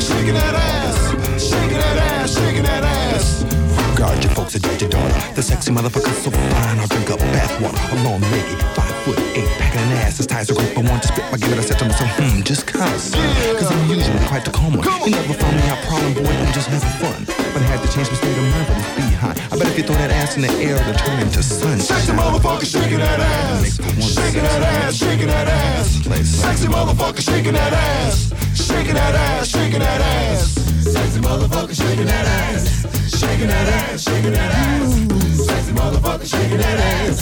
shaking that ass. Folks, adjust your daughter. The sexy motherfucker's so fine, I'll drink up bathwater. A long legged, five foot eight, packing an ass as tight as a grape. I want to spit my give it. I said to myself, hmm, just kinda. Cause I'm usually quite the calm one. You never found me out problem, boy, I'm just having fun. But I had to change my state of mind for this behind. I bet if you throw that ass in the air, it'll turn into sunshine. Sexy motherfucker shaking that ass. Shaking that ass, shaking that ass. Sexy motherfucker shaking that ass. Shaking that ass, shaking that ass. Sexy motherfucker shaking that ass. Shaking that ass, shaking that ass. Sexy motherfucker shaking that ass.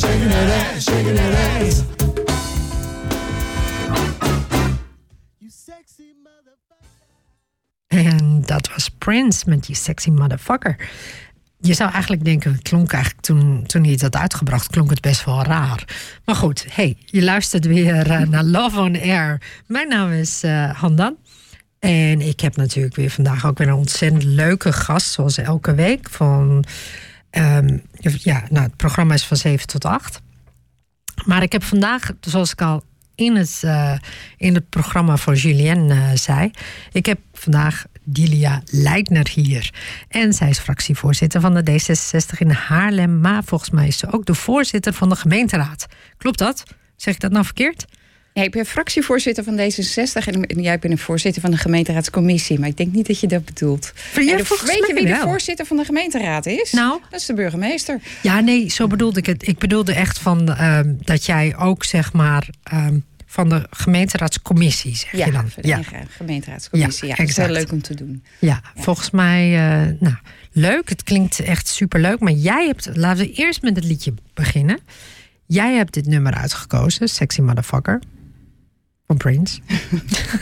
Shaking that ass, shaking that ass. En dat was Prince met die sexy motherfucker. Je zou eigenlijk denken, het klonk eigenlijk toen, toen hij had uitgebracht, klonk het best wel raar. Maar goed, hey, je luistert weer eh, naar Love on Air. Mijn naam is eh Handan. En ik heb natuurlijk weer vandaag ook weer een ontzettend leuke gast, zoals elke week. Van, ehm, ja, nou, het programma is van 7 tot 8. Maar ik heb vandaag, zoals ik al in het, eh, in het programma van Julien eh, zei, ik heb vandaag Dilia Leitner hier. En zij is fractievoorzitter van de D66 in Haarlem. Maar volgens mij is ze ook de voorzitter van de gemeenteraad. Klopt dat? Zeg ik dat nou verkeerd? Nee, ik ben fractievoorzitter van D66 en en jij bent een voorzitter van de gemeenteraadscommissie. Maar ik denk niet dat je dat bedoelt. Ja, En de- weet je wie de voorzitter van de gemeenteraad is? Nou? Dat is de burgemeester. Ja, nee, zo bedoelde ik het. Ik bedoelde echt van ehm, dat jij ook zeg maar ehm, van de gemeenteraadscommissie, zeg Ja, je dan? de Ja. gemeenteraadscommissie. Ja, Ja, dat is exact. leuk om te doen. Ja, volgens mij, eh, nou, leuk. Het klinkt echt superleuk. Maar jij hebt, laten we eerst met het liedje beginnen. Jij hebt dit nummer uitgekozen, Sexy Motherfucker. Van Prince.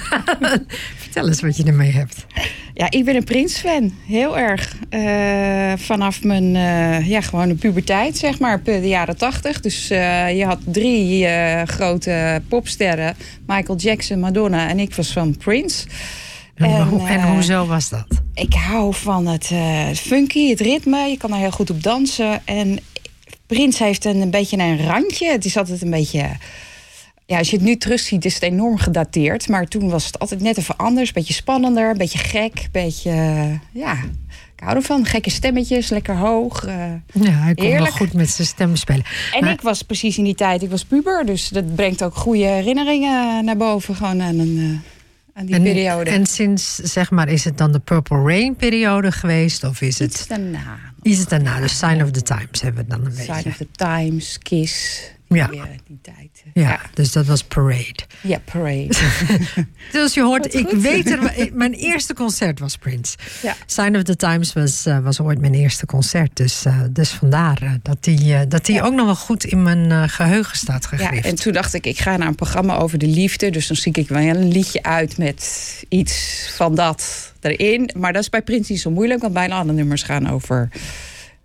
Vertel eens wat je ermee hebt. Ja, ik ben een Prins-fan. Heel erg. Eh, vanaf mijn eh, ja, gewone puberteit, zeg maar. De jaren tachtig. Dus eh, je had drie grote popsterren. Michael Jackson, Madonna en ik was van Prince. En, En, hoe- en hoezo was dat? Ik hou van het funky, het ritme. Je kan er heel goed op dansen. En Prins heeft een, een beetje een randje. Het is altijd een beetje... Ja, als je het nu terugziet, is het enorm gedateerd. Maar toen was het altijd net even anders. Beetje spannender, een beetje gek. Een beetje, eh, ja, ik hou ervan. Gekke stemmetjes, lekker hoog. eh. Ja, hij kon wel goed met zijn stem spelen. En Maar- ik was precies in die tijd, ik was puber. Dus dat brengt ook goede herinneringen naar boven. Gewoon aan, een, eh, aan die en, periode. En sinds, zeg maar, is het dan de Purple Rain periode geweest? Of is het, daarna. Is het daarna de Sign of the Times hebben we dan een Sign beetje? of the Times, Kiss. Ja. Die, die tijd. eh, Ja, ja. dus dat was Parade. Ja, Parade. Dus je hoort, ik weet er, mijn eerste concert was Prince. Ja. Sign of the Times was, eh, was ooit mijn eerste concert. Dus, eh, dus vandaar dat die, dat die ook nog wel goed in mijn eh, geheugen staat ja, gegrift. en toen dacht ik, ik ga naar een programma over de liefde. Dus dan zie ik wel een liedje uit met iets van dat erin. Maar dat is bij Prins niet zo moeilijk, want bijna alle nummers gaan over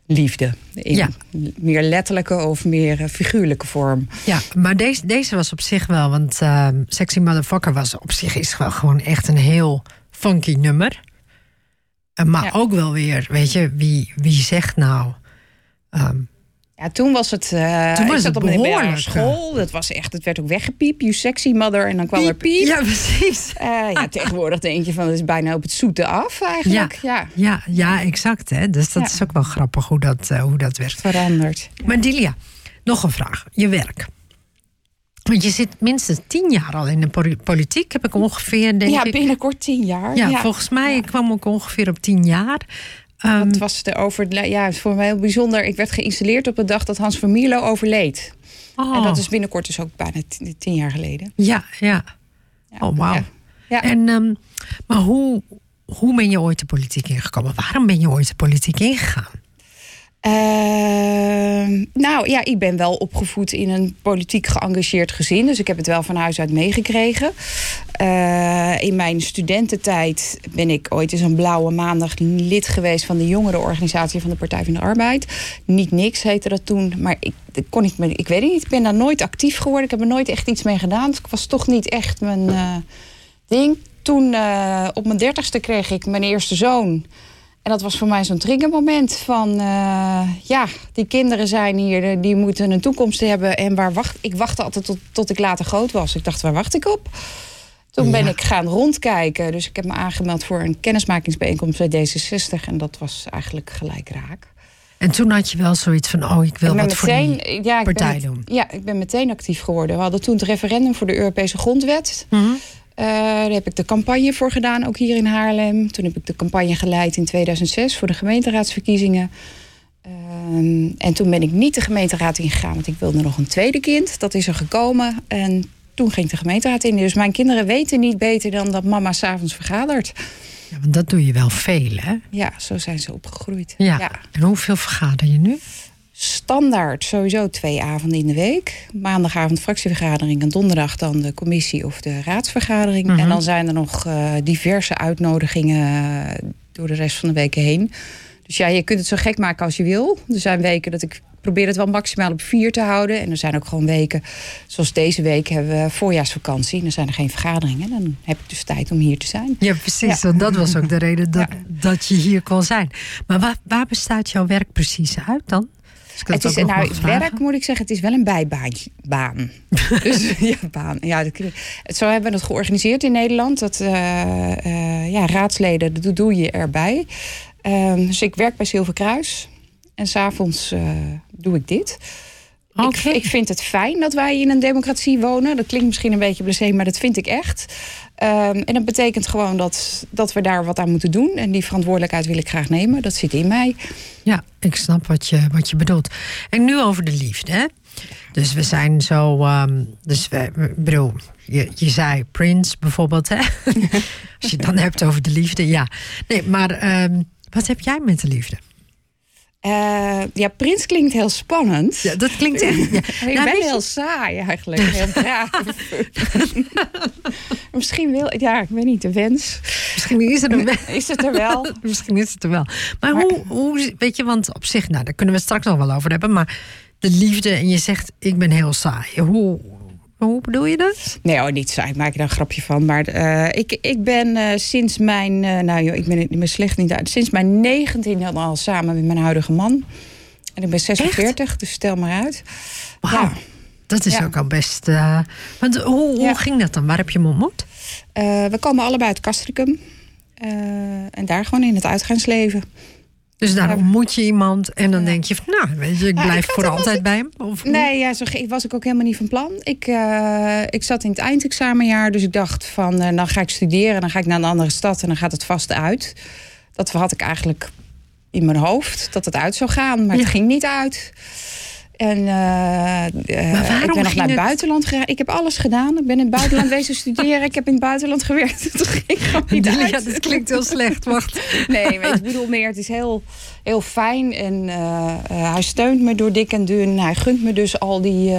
liefde. In Ja. meer letterlijke of meer eh, figuurlijke vorm. Ja, maar deze, deze was op zich wel, want eh, Sexy Motherfucker was op zich is wel gewoon echt een heel funky nummer. Eh, maar Ja. ook wel weer, weet je, wie, wie zegt nou. ehm, Ja, toen was het. eh Toen was ik zat het op behoorlijk, school. Dat was echt. Het werd ook weggepiept. You sexy mother. En dan kwam er piep. Ja, precies. Eh, ja, tegenwoordig denk je van het is bijna op het zoete af eigenlijk. Ja, Ja, ja, exact. Hè? Dus dat Ja. is ook wel grappig hoe dat, eh, hoe dat werkt. veranderd. Maar Dilia, nog een vraag. Je werk. Want je zit minstens tien jaar al in de poli- politiek, heb ik ongeveer, denk Ja, binnenkort tien jaar. Ja, volgens mij kwam ik ongeveer op tien jaar. Ehm, Dat was de over. Ja, het is voor mij heel bijzonder. Ik werd geïnstalleerd op de dag dat Hans van Mierlo overleed. oh, En dat is binnenkort dus ook bijna tien, jaar geleden. Ja, ja. Ja. Oh, wauw. Ja. Ja. En, ehm, maar hoe, hoe ben je ooit de politiek ingekomen? Waarom ben je ooit de politiek ingegaan? Ehm, nou ja, ik ben wel opgevoed in een politiek geëngageerd gezin. Dus ik heb het wel van huis uit meegekregen. Eh, in mijn studententijd ben ik ooit eens een blauwe maandag lid geweest van de jongerenorganisatie van de Partij van de Arbeid. Niet niks heette dat toen, maar ik, kon me, ik weet het niet. Ik ben daar nooit actief geworden. Ik heb er nooit echt iets mee gedaan. Dus ik was toch niet echt mijn eh, ding. Toen eh, op mijn dertigste kreeg ik mijn eerste zoon. En dat was voor mij zo'n triggermoment van... eh, ja, die kinderen zijn hier, eh, die moeten een toekomst hebben. En waar wacht, ik wachtte altijd tot, tot ik later groot was. Ik dacht, waar wacht ik op? Toen ben ik gaan rondkijken. Dus ik heb me aangemeld voor een kennismakingsbijeenkomst bij D66. En dat was eigenlijk gelijk raak. En toen had je wel zoiets van, oh, ik wil wat voor die ja, partij doen. Ja, ik ben meteen actief geworden. We hadden toen het referendum voor de Europese grondwet. Mhm. Eh, daar heb ik de campagne voor gedaan, ook hier in Haarlem. Toen heb ik de campagne geleid in 2006 voor de gemeenteraadsverkiezingen. Ehm, en toen ben ik niet de gemeenteraad ingegaan, want ik wilde nog een tweede kind. Dat is er gekomen en toen ging ik de gemeenteraad in. Dus mijn kinderen weten niet beter dan dat mama s'avonds vergadert. Ja, want dat doe je wel veel, hè? Ja, zo zijn ze opgegroeid. Ja. En hoeveel vergader je nu? Standaard sowieso twee avonden in de week. Maandagavond fractievergadering en donderdag dan de commissie of de raadsvergadering. Mhm. En dan zijn er nog eh, diverse uitnodigingen eh, door de rest van de weken heen. Dus ja, je kunt het zo gek maken als je wil. Er zijn weken dat ik probeer het wel maximaal op vier te houden. En er zijn ook gewoon weken, zoals deze week hebben we voorjaarsvakantie. En dan zijn er geen vergaderingen. Dan heb ik dus tijd om hier te zijn. Ja, precies. Ja. Want dat was ook de reden dat, Ja. dat je hier kon zijn. Maar waar, waar bestaat jouw werk precies uit dan? Dat Het is nou, vragen. werk moet ik zeggen, het is wel een bijbaantje. Baan. dus ja, baan. Ja, dat, zo hebben we het georganiseerd in Nederland. Dat eh, eh, ja, raadsleden, dat doe je erbij. Ehm, dus ik werk bij Zilverkruis. En s'avonds eh doe ik dit. Ik, ik vind het fijn dat wij in een democratie wonen. Dat klinkt misschien een beetje blasé, maar dat vind ik echt. Ehm, en dat betekent gewoon dat, dat we daar wat aan moeten doen. En die verantwoordelijkheid wil ik graag nemen. Dat zit in mij. Ja, ik snap wat je, wat je bedoelt. En nu over de liefde, hè? Dus we zijn zo... ehm, dus we, bedoel, je, je zei Prince bijvoorbeeld, hè? Als je het dan hebt over de liefde, ja. Nee, maar ehm, wat heb jij met de liefde? Eh, ja, Prins klinkt heel spannend. Ja, dat klinkt echt... Ja. Ik Nou, ben je- heel saai eigenlijk, heel braaf. Misschien wil, ja, ik weet niet, de wens. Misschien is het er wel. Is het er wel? Misschien is het er wel. Maar, Maar- hoe, hoe, weet je, want op zich, nou, daar kunnen we het straks nog wel over hebben. Maar de liefde, en je zegt, ik ben heel saai. Hoe, hoe bedoel je dat? Nee, oh, niet saai, ik maak er een grapje van. Maar eh, ik, ik ben eh, sinds mijn, eh, nou joh, ik ben het me slecht niet uit. Sinds mijn 19 al samen met mijn huidige man. En ik ben 46, dus stel maar uit. Wauw, Ja. dat is Ja. ook al best... want hoe, hoe Ja. ging dat dan? Waar heb je hem ontmoet? We komen allebei uit Castricum. En daar gewoon in het uitgaansleven. Dus daar Ja. ontmoet je iemand en dan denk je van, nou, weet je, ik Ja, blijf ik voor altijd ik- bij hem. Of hoe? Nee, ja, zo was ik ook helemaal niet van plan. Ik, eh, ik zat in het eindexamenjaar, dus ik dacht van... eh, dan ga ik studeren, dan ga ik naar een andere stad en dan gaat het vast uit. Dat had ik eigenlijk in mijn hoofd, dat het uit zou gaan. Maar Ja. het ging niet uit. En eh, eh, waarom ik ben nog naar het buitenland gegaan. Ik heb alles gedaan. Ik ben in het buitenland wezen studeren. Ik heb in het buitenland gewerkt. Het ging gewoon niet Ja, dat klinkt heel slecht. Wacht. Nee, maar ik bedoel meer, het is heel, heel fijn. En eh, hij steunt me door dik en dun. Hij gunt me dus al die...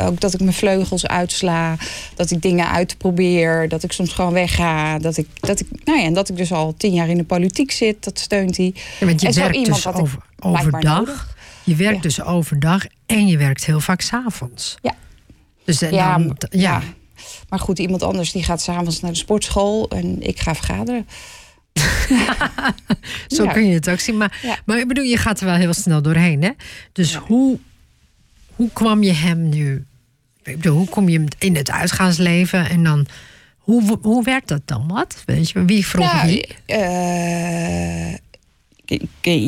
ook dat ik mijn vleugels uitsla. Dat ik dingen uitprobeer. Dat ik soms gewoon wegga. Dat ik, dat ik, nou ja, en dat ik dus al tien jaar in de politiek zit. Dat steunt hij. Ja, want je En zo werkt iemand dus ik over, overdag. Je werkt Ja. dus overdag en je werkt heel vaak s'avonds. Ja. Dus Ja, dan, ja. ja. Maar goed, iemand anders die gaat s'avonds naar de sportschool. En ik ga vergaderen. zo Ja. kun je het ook zien. Maar, maar ik bedoel, je gaat er wel heel snel doorheen. Hè? Dus hoe, hoe kwam je hem nu... Ik bedoel, hoe kom je in het uitgaansleven en dan... Hoe, hoe werkt dat dan? Wat? Weet je, wie vroeg Nou, wie? eh,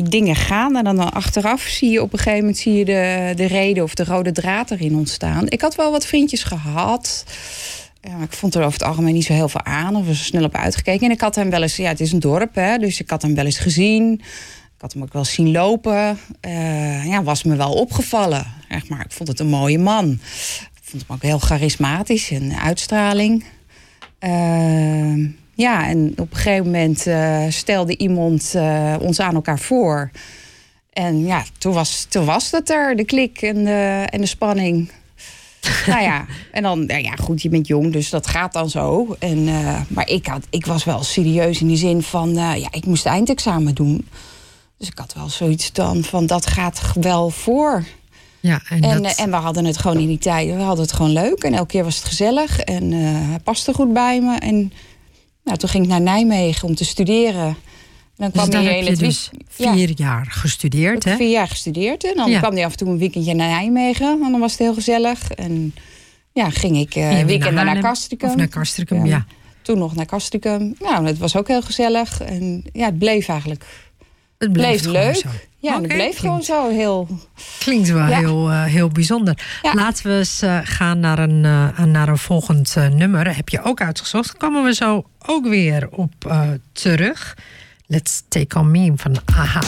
dingen gaan en dan achteraf zie je op een gegeven moment zie je de, de reden of de rode draad erin ontstaan. Ik had wel wat vriendjes gehad. Ja, ik vond er over het algemeen niet zo heel veel aan of er zo snel op uitgekeken. En ik had hem wel eens, ja, het is een dorp, hè, dus ik had hem wel eens gezien. Ik had hem ook wel zien lopen. Eh, ja, was me wel opgevallen. Echt maar, ik vond het een mooie man. Ik vond hem ook heel charismatisch en uitstraling. Eh, ja, en op een gegeven moment eh, stelde iemand eh, ons aan elkaar voor. En ja, toen was, toen was het er, de klik en de, en de spanning. nou ja, en dan, nou ja, goed, je bent jong, dus dat gaat dan zo. En, eh, maar ik, had, ik was wel serieus in die zin van, ja, ik moest eindexamen doen. Dus ik had wel zoiets dan van, dat gaat wel voor. Ja, en, En, dat, en we hadden het gewoon in die tijd, we hadden het gewoon leuk. En elke keer was het gezellig en hij paste goed bij me. En nou, toen ging ik naar Nijmegen om te studeren. En dan dus kwam daar heb je het dus vier jaar gestudeerd, hè? vier jaar gestudeerd. En dan Ja. kwam hij af en toe een weekendje naar Nijmegen. En dan was het heel gezellig. En ja, ging ik eh Ging je weer weekenden naar? Castricum. Of naar Castricum, ja. Toen nog naar Castricum. Nou, het was ook heel gezellig. En ja, het bleef eigenlijk Het bleef gewoon leuk. zo. Ja, Oké, het bleef gewoon zo heel... Klinkt wel Ja. heel, eh, heel bijzonder. Ja. Laten we eens eh, gaan naar een, eh, naar een volgend nummer. Heb je ook uitgezocht. Daar komen we zo ook weer op terug. Let's Take On Me van AHA.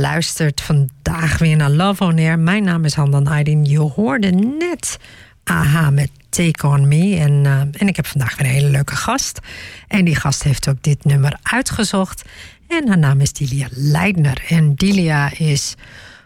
Luistert vandaag weer naar Love On Air. Mijn naam is Handan Aydin. Je hoorde net AHA met Take On Me. En, eh, en ik heb vandaag weer een hele leuke gast. En die gast heeft ook dit nummer uitgezocht. En haar naam is Dilia Leidner. En Dilia is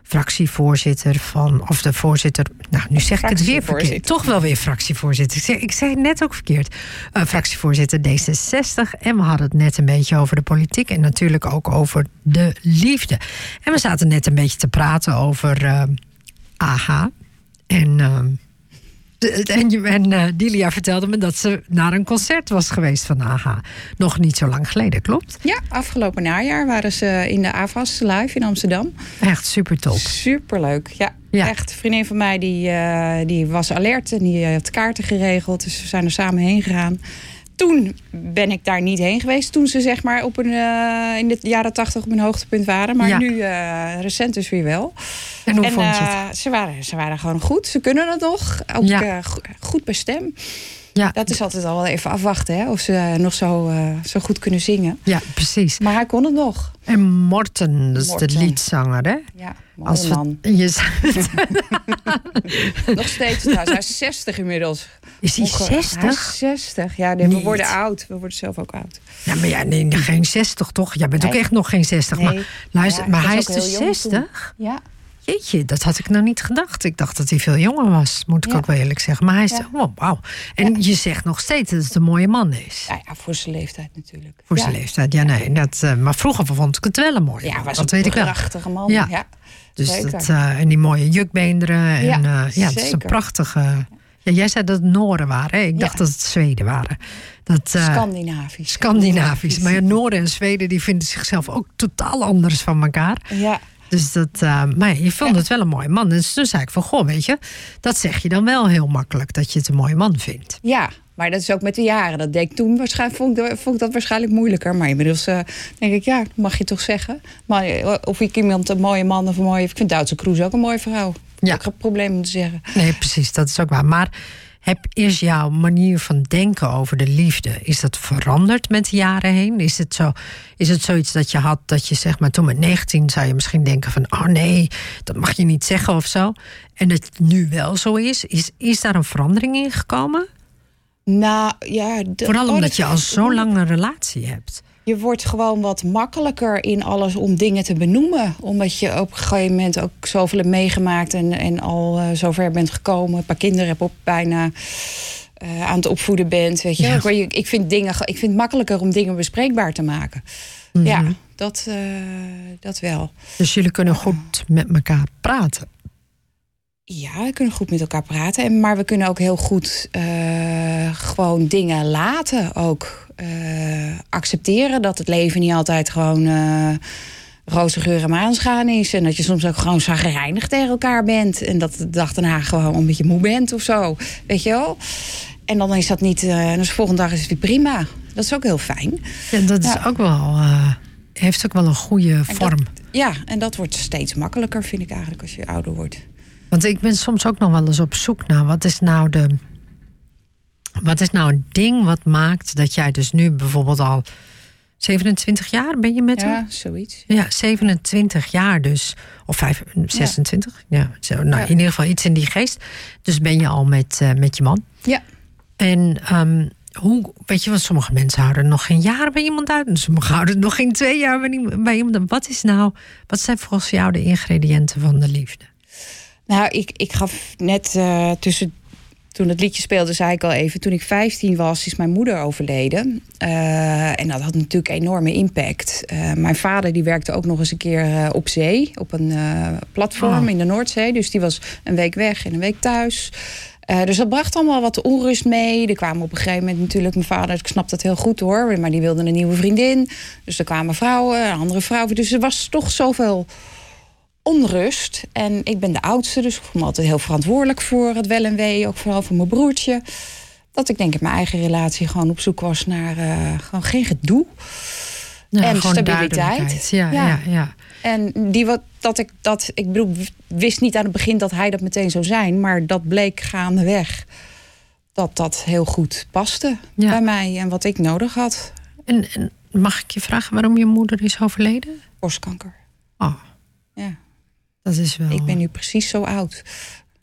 fractievoorzitter van, of de voorzitter, nou nu zeg ik het weer verkeerd, toch wel weer fractievoorzitter. Ik zei, ik zei het net ook verkeerd. Eh, fractievoorzitter D66 en we hadden het net een beetje over de politiek en natuurlijk ook over de liefde. En we zaten net een beetje te praten over eh AHA en... en, eh, Dilia vertelde me dat ze naar een concert was geweest van AHA. Nog niet zo lang geleden, klopt? Ja, afgelopen najaar waren ze in de AVAS live in Amsterdam. Echt super top. Superleuk. Ja, Ja. echt. Een vriendin van mij die, eh, die was alert en die had kaarten geregeld. Dus we zijn er samen heen gegaan. Toen ben ik daar niet heen geweest. Toen ze zeg maar op een, eh, in de jaren tachtig op een hoogtepunt waren. Maar Ja. nu eh, recent dus weer wel. En hoe en vond je het? eh, ze, waren, ze waren gewoon goed. Ze kunnen het nog. Ook Ja. goed bij stem. Ja, Dat is altijd al wel even afwachten. Hè, of ze nog zo, zo goed kunnen zingen. ja, precies. Maar hij kon het nog. En Morten, dat is de liedzanger, hè? Ja, Als we, man. je, Nog steeds trouwens. Hij is 60 inmiddels. Is hij Onge- Hij 60? is 60. Ja, nee, we Niet. worden oud. We worden zelf ook oud. Ja, maar ja, nee, geen 60 toch? Jij bent ook echt nog geen 60. Nee. Maar, luister, Ja, maar hij was is dus heel jong 60? Ja. Jeetje, dat had ik nou niet gedacht. Ik dacht dat hij veel jonger was, moet ik Ja. ook wel eerlijk zeggen. Maar hij is, Ja. oh, wauw. En je zegt nog steeds dat het een mooie man is. Ja, ja, voor zijn leeftijd natuurlijk. Voor ja. zijn leeftijd, ja, nee. Dat, eh, maar vroeger vond ik het wel een mooie Ja, man. was dat een weet ik wel. prachtige man. Ja. Ja. Dus zeker. dat, eh, en die mooie jukbeenderen. En, Ja, ja, ja het is een prachtige... Ja, jij zei dat het Noorden waren. Hè? Ik Ja. dacht dat het Zweden waren. Dat, eh, Scandinavisch. Scandinavisch. Maar ja, Noorden en Zweden die vinden zichzelf ook totaal anders van elkaar. Ja, Dus dat, eh, maar je vond het wel een mooie man. Dus toen zei ik van, goh, weet je, dat zeg je dan wel heel makkelijk, dat je het een mooie man vindt. ja, maar dat is ook met de jaren. Dat deed ik toen waarschijnlijk, vond, ik, vond ik dat waarschijnlijk moeilijker. Maar inmiddels eh, denk ik, ja, mag je toch zeggen. Maar of ik iemand een mooie man of een mooie... Ik vind Duitse Kroes ook een mooie vrouw. Ja. Ook geen probleem om te zeggen. Nee, precies, dat is ook waar. Maar heb, is jouw manier van denken over de liefde, is dat veranderd met de jaren heen? Is het, zo, is het zoiets dat je had, dat je zeg maar toen met 19 zou je misschien denken van, oh nee, dat mag je niet zeggen of zo. En dat het nu wel zo is. Is, is daar een verandering in gekomen? Nou, ja... de- Vooral oh, omdat dat je al ik zo lang een relatie hebt. Je wordt gewoon wat makkelijker in alles om dingen te benoemen. Omdat je op een gegeven moment ook zoveel hebt meegemaakt en, en al eh, zover bent gekomen. Een paar kinderen hebt op bijna eh, aan het opvoeden bent. Weet je. Ja. Ik, ik, vind dingen, ik vind het makkelijker om dingen bespreekbaar te maken. Ja, dat, eh, dat wel. Dus jullie kunnen goed met elkaar praten. Ja, we kunnen goed met elkaar praten. En, maar we kunnen ook heel goed eh, gewoon dingen laten. Ook eh, accepteren dat het leven niet altijd gewoon eh roze geur en maansgaan is. En dat je soms ook gewoon zagrijnig tegen elkaar bent. En dat de dag daarna gewoon een beetje moe bent of zo. Weet je wel? En dan is dat niet... en dus de volgende dag is het weer prima. Dat is ook heel fijn. Ja, dat is Ja. ook wel, heeft ook wel een goede En vorm. Dat, ja, en dat wordt steeds makkelijker, vind ik eigenlijk, als je ouder wordt. Want ik ben soms ook nog wel eens op zoek naar wat is nou de. Wat is nou een ding wat maakt dat jij dus nu bijvoorbeeld al 27 jaar ben je met hem? Ja, zoiets. Ja, 27 jaar dus. Of vijf, 26. Ja. zo, nou, Ja. in ieder geval iets in die geest. Dus ben je al met, eh, met je man. Ja. En ehm, hoe, weet je, want sommige mensen houden nog geen jaar bij iemand uit. En sommigen houden nog geen twee jaar bij iemand- bij iemand. uit. Wat is nou, wat zijn volgens jou de ingrediënten van de liefde? Nou, ik, ik gaf net eh, tussen. Toen het liedje speelde, zei ik al even. Toen ik 15 was, is mijn moeder overleden. Eh, en dat had natuurlijk enorme impact. Eh, mijn vader die werkte ook nog eens een keer op zee. Op een platform Oh. in de Noordzee. Dus die was een week weg en een week thuis. Dus dat bracht allemaal wat onrust mee. Er kwamen op een gegeven moment natuurlijk mijn vader, ik snap dat heel goed hoor, maar die wilde een nieuwe vriendin. Dus er kwamen vrouwen, andere vrouwen. Dus er was toch zoveel onrust. En ik ben de oudste, dus ik voel me altijd heel verantwoordelijk voor het wel en wee. Ook vooral voor mijn broertje. Dat ik denk in mijn eigen relatie gewoon op zoek was naar eh, gewoon geen gedoe. Ja, En stabiliteit. Ja, ja. Ja. Ja, En die wat, dat ik dat, ik bedoel, wist niet aan het begin dat hij dat meteen zou zijn, maar dat bleek gaandeweg dat dat heel goed paste Ja. bij mij en wat ik nodig had. En, en mag ik je vragen waarom je moeder is overleden? Borstkanker. Oh. Dat is wel. Ik ben nu precies zo oud.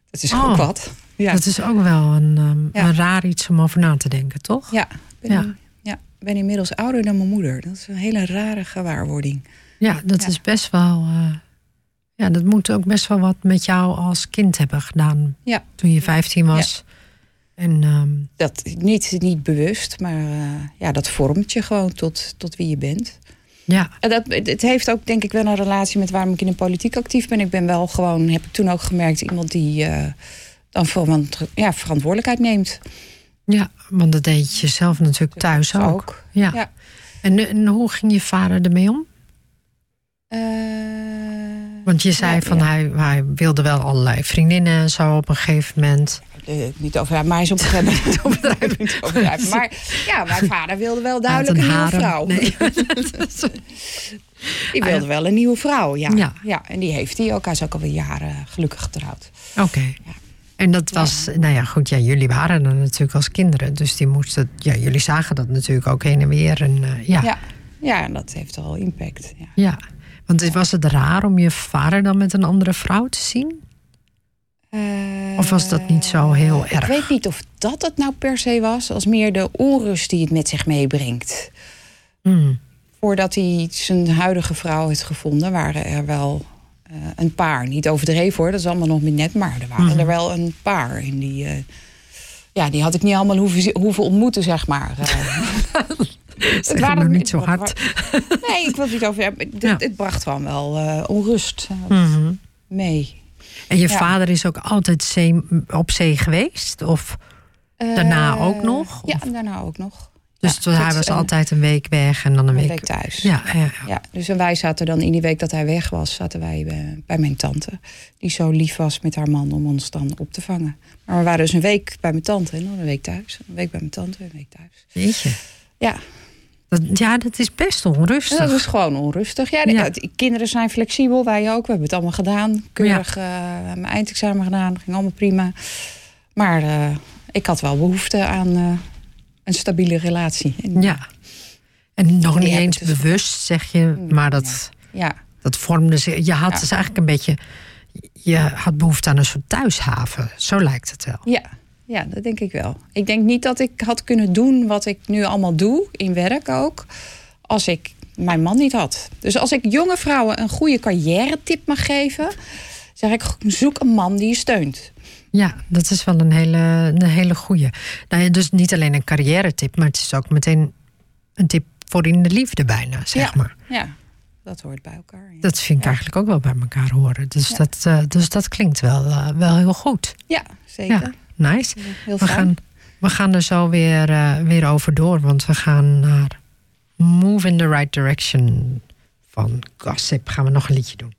Dat is Oh. ook wat. Ja, Dat is ook wel een, Ja. een raar iets om over na te denken, toch? ja, ik ben, Ja. ja. ben inmiddels ouder dan mijn moeder. Dat is een hele rare gewaarwording. Ja, dat is best wel. eh, ja, dat moet ook best wel wat met jou als kind hebben gedaan. Ja. Toen je 15 was. En ehm, Dat niet, niet bewust, maar eh, ja, dat vormt je gewoon tot, tot wie je bent. Ja, En Dat, het heeft ook denk ik wel een relatie met waarom ik in de politiek actief ben. Ik ben wel gewoon, heb ik toen ook gemerkt, iemand die eh, dan verant- ja, verantwoordelijkheid neemt. ja, want dat deed je zelf natuurlijk thuis ook. Ook. Ja. Ja. En, en hoe ging je vader ermee om? Eh, Want je zei ja, van ja. Hij, hij wilde wel allerlei vriendinnen en zo op een gegeven moment. Eh, niet over mij is op een gegeven moment overdrijven, niet overdrijven. Maar ja, mijn vader wilde wel duidelijk een, een nieuwe vrouw. Nee. Die wilde wel een nieuwe vrouw, ja. Ja. ja. En die heeft hij ook. Hij is ook alweer jaren gelukkig getrouwd. Oké. En dat was, nou ja, goed, ja, jullie waren er natuurlijk als kinderen. Dus die moesten, ja, jullie zagen dat natuurlijk ook heen en weer. En, eh, ja, ja. Ja. ja, en dat heeft wel impact. Ja. Want was het raar om je vader dan met een andere vrouw te zien? Of was dat niet zo heel Ik erg? weet niet of dat het nou per se was, als meer de onrust die het met zich meebrengt. Hmm. Voordat hij zijn huidige vrouw heeft gevonden, waren er wel eh, een paar. Niet overdreven hoor, dat is allemaal nog niet net, maar er waren Mhm. er wel een paar. En die, eh, ja, die had ik niet allemaal hoeven, hoeven ontmoeten, zeg maar. Eh, het maar niet zo hard. Nee, ik wil het niet over hebben. Het, Ja. het bracht gewoon wel eh, onrust eh, Mhm. mee. En je Ja. vader is ook altijd zee, op zee geweest? Of, Daarna Eh, ook nog? Ja, Of- en daarna ook nog. dus Ja, hij was een- altijd een week weg en dan een een week, week thuis. Ja, ja, ja. Dus en wij zaten dan in die week dat hij weg was, zaten wij bij, bij mijn tante. Die zo lief was met haar man om ons dan op te vangen. Maar we waren dus een week bij mijn tante en dan een week thuis. Een week bij mijn tante, een week thuis. Weet je. Ja, Dat, ja, dat is best onrustig. dat is gewoon onrustig. Ja, de- Ja. kinderen zijn flexibel, wij ook. We hebben het allemaal gedaan. Keurig eh, mijn eindexamen gedaan, ging allemaal prima. Maar eh, ik had wel behoefte aan eh, een stabiele relatie. En, Ja. En nog niet eens dus- bewust, zeg je. Maar dat, ja. dat vormde zich. Je had dus eigenlijk een beetje. Je had behoefte aan een soort thuishaven. Zo lijkt het wel. Ja, ja, dat denk ik wel. Ik denk niet dat ik had kunnen doen wat ik nu allemaal doe, in werk ook, als ik mijn man niet had. Dus als ik jonge vrouwen een goede carrière tip mag geven, zeg ik zoek een man die je steunt. Ja, dat is wel een hele, een hele goeie. Nou ja, dus niet alleen een carrière tip, maar het is ook meteen een tip voor in de liefde bijna, zeg Ja. maar. Ja, dat hoort bij elkaar. Ja, Dat vind ik eigenlijk ook wel bij elkaar horen. Dus, dat, eh, dus dat klinkt wel, eh, wel heel goed. ja zeker. Nice. Heel We fijn. gaan, we gaan er zo weer, eh, weer over door, want we gaan naar Move in the Right Direction van Gossip. Gaan we nog een liedje doen.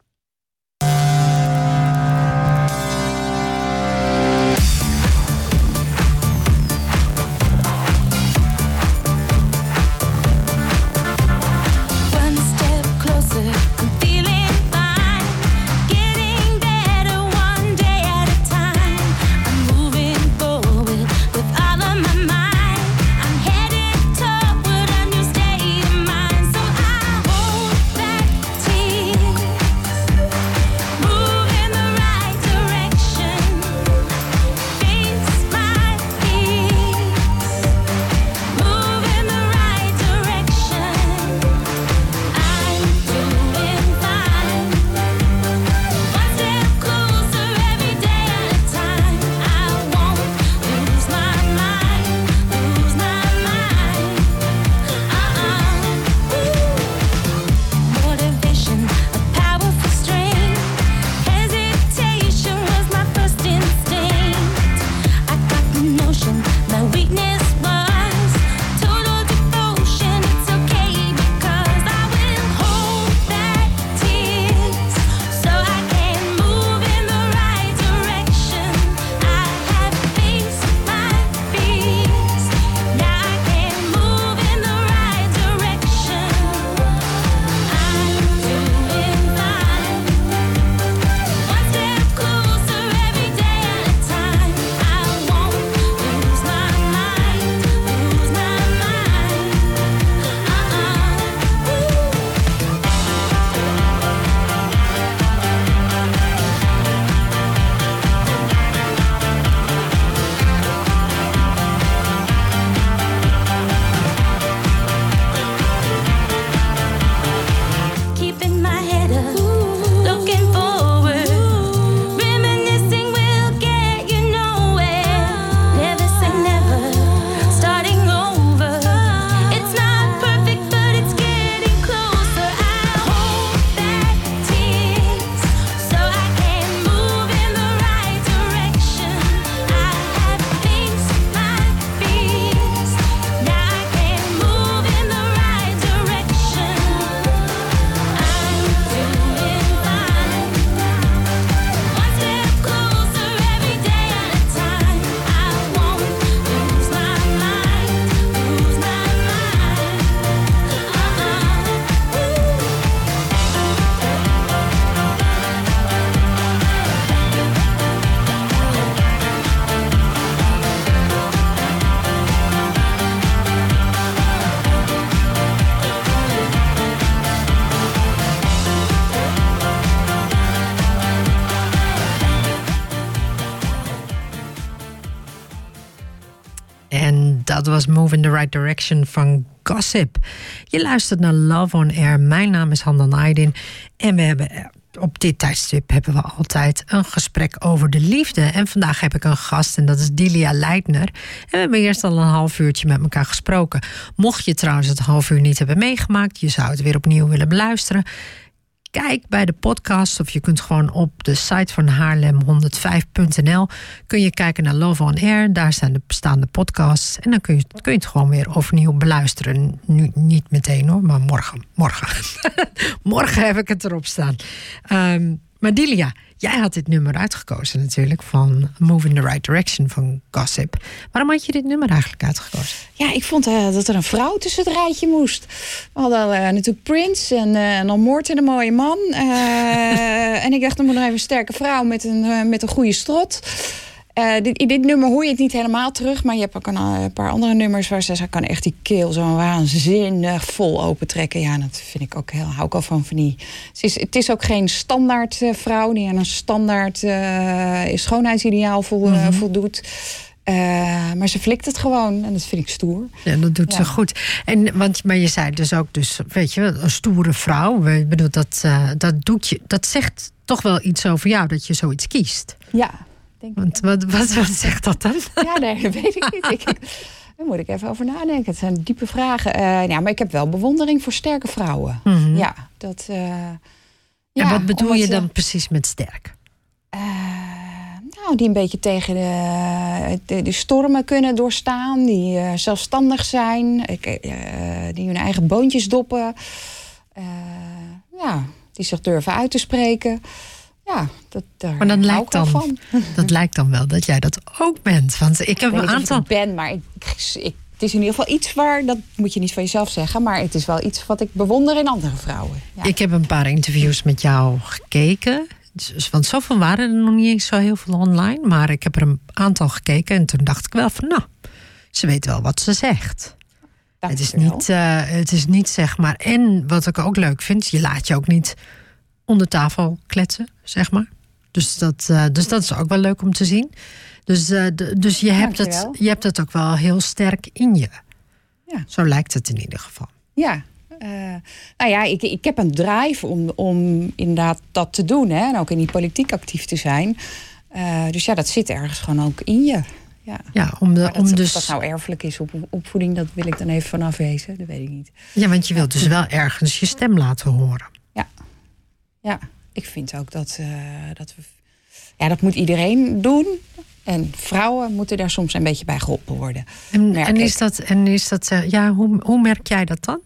Direction van Gossip. Je luistert naar Love on Air. Mijn naam is Handan Aydin. En we hebben eh, op dit tijdstip hebben we altijd een gesprek over de liefde. En vandaag heb ik een gast en dat is Dilia Leitner. En we hebben eerst al een half uurtje met elkaar gesproken. Mocht je trouwens het half uur niet hebben meegemaakt, je zou het weer opnieuw willen beluisteren. Kijk bij de podcast of je kunt gewoon op de site van Haarlem105.nl kun je kijken naar Love on Air. Daar staan de bestaande podcasts en dan kun je, kun je het gewoon weer overnieuw beluisteren. Nu niet meteen hoor, maar morgen. Morgen, morgen heb ik het erop staan. Ehm, maar Dilia, jij had dit nummer uitgekozen natuurlijk van Move in the Right Direction van Gossip. Waarom had je dit nummer eigenlijk uitgekozen? Ja, ik vond eh, dat er een vrouw tussen het rijtje moest. We hadden eh, natuurlijk Prince en, eh en dan een mooie man. En ik dacht, er moet nog even een sterke vrouw met een, met een goede strot. Eh, dit, in dit nummer hoor je het niet helemaal terug. Maar je hebt ook een, eh, een paar andere nummers waar ze, ze kan echt die keel zo waanzinnig vol opentrekken. Ja, dat vind ik ook heel, hou ik al van. van die. Ze is, het is ook geen standaard eh, vrouw die aan een standaard eh, schoonheidsideaal vol, voldoet. Eh, maar ze flikt het gewoon en dat vind ik stoer. Ja, dat doet ze goed. En, want, maar je zei dus ook, dus, weet je, een stoere vrouw. Ik bedoel, dat, dat, doet je, dat zegt toch wel iets over jou, dat je zoiets kiest. Ja, denk ik. Want wat, wat, wat zegt dat dan? Ja, nee, dat weet ik niet. Ik, daar moet ik even over nadenken. Het zijn diepe vragen. Eh, ja, maar ik heb wel bewondering voor sterke vrouwen. Ja, dat. eh, en ja, wat bedoel omdat je dan precies met sterk? eh, nou, die een beetje tegen de, de, de stormen kunnen doorstaan. Die zelfstandig zijn. Ik, die hun eigen boontjes doppen. Ja, die zich durven uit te spreken. Ja, dat, daar Maar dan hou lijkt ik dan, van. dat lijkt dan wel dat jij dat ook bent. Want ik heb Ik een ik aantal. het ben, maar ik, ik, het is in ieder geval iets waar, dat moet je niet van jezelf zeggen, maar het is wel iets wat ik bewonder in andere vrouwen. Ja. Ik heb een paar interviews met jou gekeken. Dus- Want zoveel waren er nog niet zo heel veel online. Maar ik heb er een aantal gekeken. En toen dacht ik wel van, nou, ze weet wel wat ze zegt. Het is, niet, eh, het is niet zeg maar. En wat ik ook leuk vind, je laat je ook niet onder tafel kletsen, zeg maar. Dus dat, eh, dus dat is ook wel leuk om te zien. Dus, eh, dus je, hebt het, je hebt het ook wel heel sterk in je. Ja. Zo lijkt het in ieder geval. Ja. eh, nou ja, ik, ik heb een drive om, om inderdaad dat te doen. Hè, en ook in die politiek actief te zijn. Dus ja, dat zit ergens gewoon ook in je. Ja. Ja, om, de, dat, om of dus, dat nou erfelijk is op opvoeding, dat wil ik dan even vanaf wezen. Dat weet ik niet. ja, want je wilt dus wel ergens je stem laten horen. Ja, ja ik vind ook dat, eh, dat we. Ja, dat moet iedereen doen. En vrouwen moeten daar soms een beetje bij geholpen worden. En, Merk en is dat, en is dat eh, ja, hoe, hoe merk jij dat dan?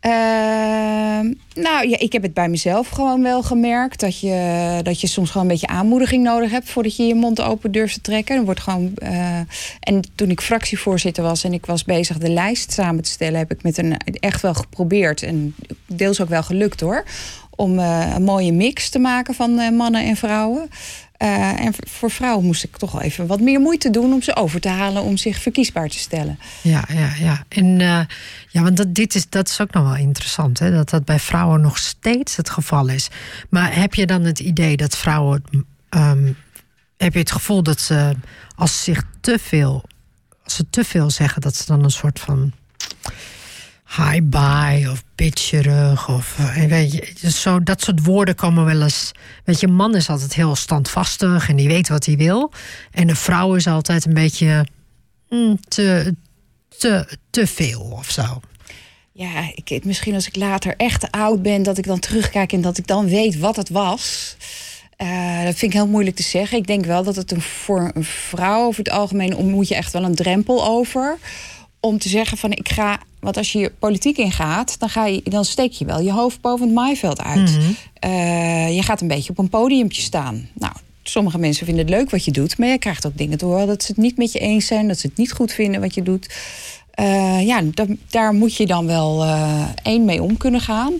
Ehm, nou ja, ik heb het bij mezelf gewoon wel gemerkt. Dat je, dat je soms gewoon een beetje aanmoediging nodig hebt voordat je je mond open durft te trekken. Er wordt gewoon, eh, en toen ik fractievoorzitter was en ik was bezig de lijst samen te stellen, heb ik met een echt wel geprobeerd. En deels ook wel gelukt hoor. Om eh, een mooie mix te maken van eh, mannen en vrouwen. Eh, en voor vrouwen moest ik toch even wat meer moeite doen om ze over te halen om zich verkiesbaar te stellen. Ja, ja, ja. En ja, want dat, dit is, dat is ook nog wel interessant, hè? dat dat bij vrouwen nog steeds het geval is. Maar heb je dan het idee dat vrouwen. ehm, heb je het gevoel dat ze, als ze zich te veel, als ze te veel zeggen, dat ze dan een soort van high bye of bitcherig of eh, weet je, zo, dat soort woorden komen wel eens. Weet je, een man is altijd heel standvastig en die weet wat hij wil. En een vrouw is altijd een beetje mm, te, te, te veel of zo. Ja, ik, misschien als ik later echt oud ben, dat ik dan terugkijk en dat ik dan weet wat het was. Eh, dat vind ik heel moeilijk te zeggen. Ik denk wel dat het een, voor een vrouw over het algemeen moet je echt wel een drempel over. Om te zeggen van ik ga. Want als je politiek ingaat, dan, ga je, dan steek je wel je hoofd boven het maaiveld uit. Eh, je gaat een beetje op een podiumpje staan. Nou, sommige mensen vinden het leuk wat je doet, maar je krijgt ook dingen door dat ze het niet met je eens zijn, dat ze het niet goed vinden wat je doet. Eh, ja, da- daar moet je dan wel eh, één mee om kunnen gaan.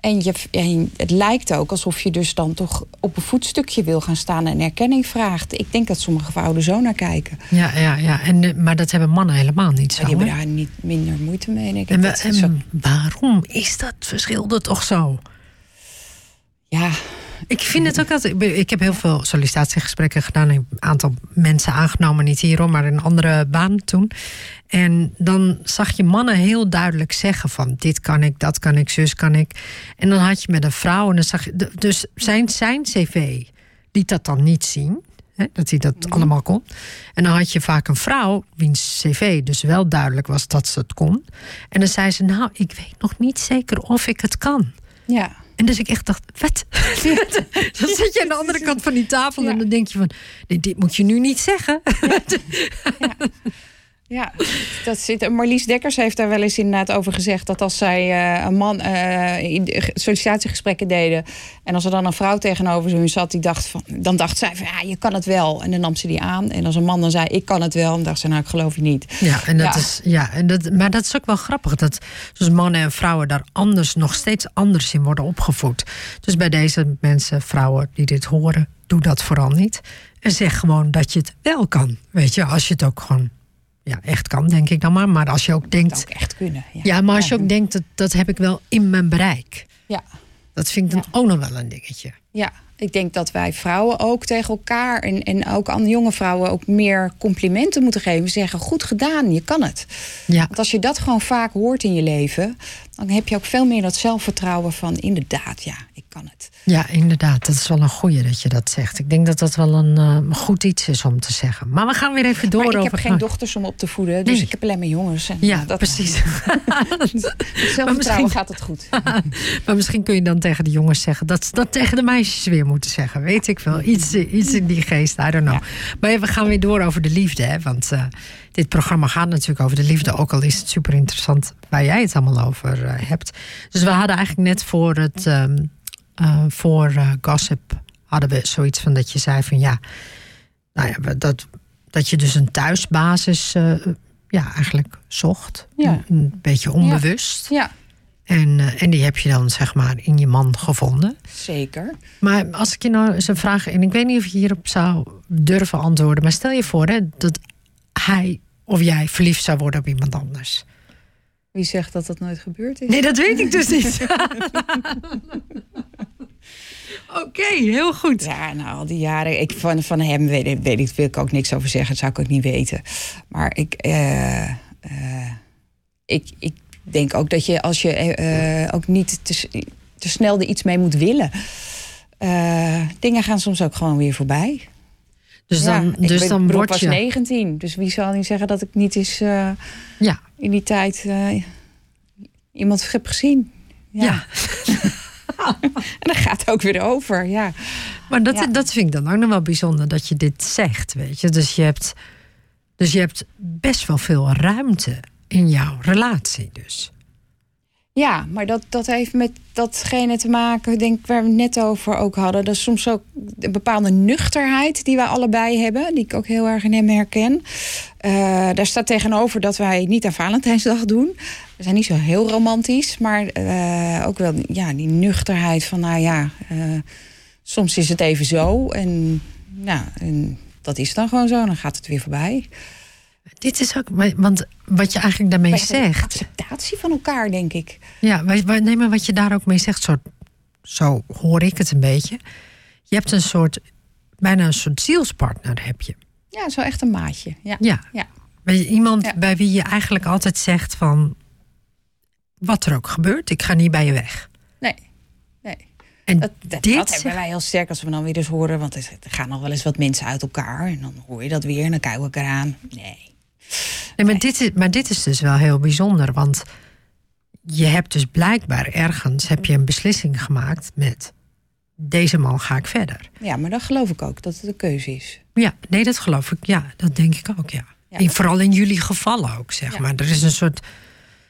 En, je, en het lijkt ook alsof je dus dan toch op een voetstukje wil gaan staan en erkenning vraagt. Ik denk dat sommige vrouwen er zo naar kijken. Ja, ja, ja. En, eh, maar dat hebben mannen helemaal niet zo. Maar die hebben daar niet minder moeite mee. Denk ik. En waarom is dat verschil er toch zo? ja, Ik vind het ook altijd. ik heb heel veel sollicitatiegesprekken gedaan. Een aantal mensen aangenomen, niet hierom, maar in een andere baan toen. En dan zag je mannen heel duidelijk zeggen: van dit kan ik, dat kan ik, zus kan ik. En dan had je met een vrouw en dan zag je. Dus zijn, zijn cv liet dat dan niet zien. Hè, dat hij dat allemaal kon. En dan had je vaak een vrouw, wiens cv dus wel duidelijk was dat ze het kon. En dan zei ze: Nou, ik weet nog niet zeker of ik het kan. Ja. En dus ik echt dacht, wat? dan zit je aan de andere kant van die tafel en dan denk je van, dit, dit moet je nu niet zeggen. Ja, dat zit. Marlies Dekkers heeft daar wel eens inderdaad over gezegd dat als zij eh, een man in de sollicitatiegesprekken deden en als er dan een vrouw tegenover hun zat, die dacht van, dan dacht zij van ja, je kan het wel. En dan nam ze die aan. En als een man dan zei ik kan het wel, dan dacht ze nou ik geloof je niet. Ja, en dat Ja. Is, ja en dat, maar dat is ook wel grappig. Dat dus mannen en vrouwen daar anders, nog steeds anders in worden opgevoed. Dus bij deze mensen, vrouwen die dit horen, doe dat vooral niet. En zeg gewoon dat je het wel kan. Weet je, als je het ook gewoon ja, echt kan, denk ik dan maar. Maar als je ook Dat denkt. ook echt kunnen. Ja, Ja, maar als je ook denkt, dat, dat heb ik wel in mijn bereik. ja. Dat vind ik dan ook nog wel een dingetje. Ja, ik denk dat wij vrouwen ook tegen elkaar en, en ook aan jonge vrouwen ook meer complimenten moeten geven. Zeggen, goed gedaan, je kan het. Ja. Want als je dat gewoon vaak hoort in je leven, dan heb je ook veel meer dat zelfvertrouwen van inderdaad, ja, kan het. Ja, inderdaad. Dat is wel een goeie dat je dat zegt. Ik denk dat dat wel een eh, goed iets is om te zeggen. Maar we gaan weer even door maar ik over... heb geen dochters om op te voeden, dus Nee. ik heb alleen maar jongens. En Ja, dat, precies. Zelfvertrouwen misschien- gaat het goed. maar misschien kun je dan tegen de jongens zeggen... dat ze dat tegen de meisjes weer moeten zeggen. Weet ik wel. Iets, iets in die geest. I don't know. Maar we gaan weer door over de liefde. Hè? Want eh, dit programma gaat natuurlijk over de liefde. Ook al is het super interessant waar jij het allemaal over eh, hebt. Dus we hadden eigenlijk net voor het... ehm, eh, voor eh, Gossip hadden we zoiets van dat je zei van ja... Nou ja, dat, dat je dus een thuisbasis eh, ja, eigenlijk zocht. Ja. Een, beetje onbewust. Ja, En, en die heb je dan zeg maar in je man gevonden. zeker. Maar als ik je nou eens een vraag... en ik weet niet of je hierop zou durven antwoorden... maar stel je voor hè, dat hij of jij verliefd zou worden op iemand anders. Wie zegt dat dat nooit gebeurd is? Nee, dat weet ik dus niet. Oké, heel goed. Ja, nou, al die jaren. Ik, van, van hem weet, ik- weet ik, wil ik ook niks over zeggen. Dat zou ik ook niet weten. Maar ik, eh, eh, ik, ik denk ook dat je als je eh, ook niet te, te snel er iets mee moet willen. Eh, dingen gaan soms ook gewoon weer voorbij. Dus Ja, dan, ik dus ben- dan ik word was je... 19. Dus wie zal niet zeggen dat ik niet eens eh, Ja, in die tijd eh, iemand heb gezien. Ja. ja. En dan gaat het ook weer over. Ja. Maar dat, Ja. dat vind ik dan ook nog wel bijzonder dat je dit zegt, weet je. Dus je hebt, dus je hebt best wel veel ruimte in jouw relatie dus. Ja, maar dat, dat heeft met datgene te maken, denk ik, waar we het net over ook hadden. Dat is soms ook een bepaalde nuchterheid die wij allebei hebben, die ik ook heel erg in hem herken. Eh, daar staat tegenover dat wij niet aan Valentijnsdag doen. We zijn niet zo heel romantisch, maar eh, ook wel ja, die nuchterheid van, nou ja, eh, soms is het even zo en, nou, en dat is dan gewoon zo, dan gaat het weer voorbij. Dit is ook, want wat je eigenlijk daarmee zegt. acceptatie van elkaar, denk ik. Ja, wa- nee, maar wat je daar ook mee zegt, zo, zo hoor ik het een beetje. Je hebt een soort, bijna een soort zielspartner heb je. Ja, zo echt een maatje. Ja. Ja. Ja. Iemand Ja. bij wie je eigenlijk altijd zegt van, wat er ook gebeurt, ik ga niet bij je weg. Nee, nee. En Dat, dat, dit dat hebben wij heel sterk als we dan weer eens horen. Want er er gaan nog wel eens wat mensen uit elkaar. En dan hoor je dat weer en dan kijken we elkaar aan. Nee. Nee, maar, dit is, maar dit is dus wel heel bijzonder. Want je hebt dus blijkbaar ergens heb je een beslissing gemaakt met deze man ga ik verder. Ja, maar dan geloof ik ook dat het een keuze is. Ja, nee, dat geloof ik. Ja, dat denk ik ook, ja. Ja. In, vooral in jullie gevallen ook, zeg Ja. maar. Er is een soort,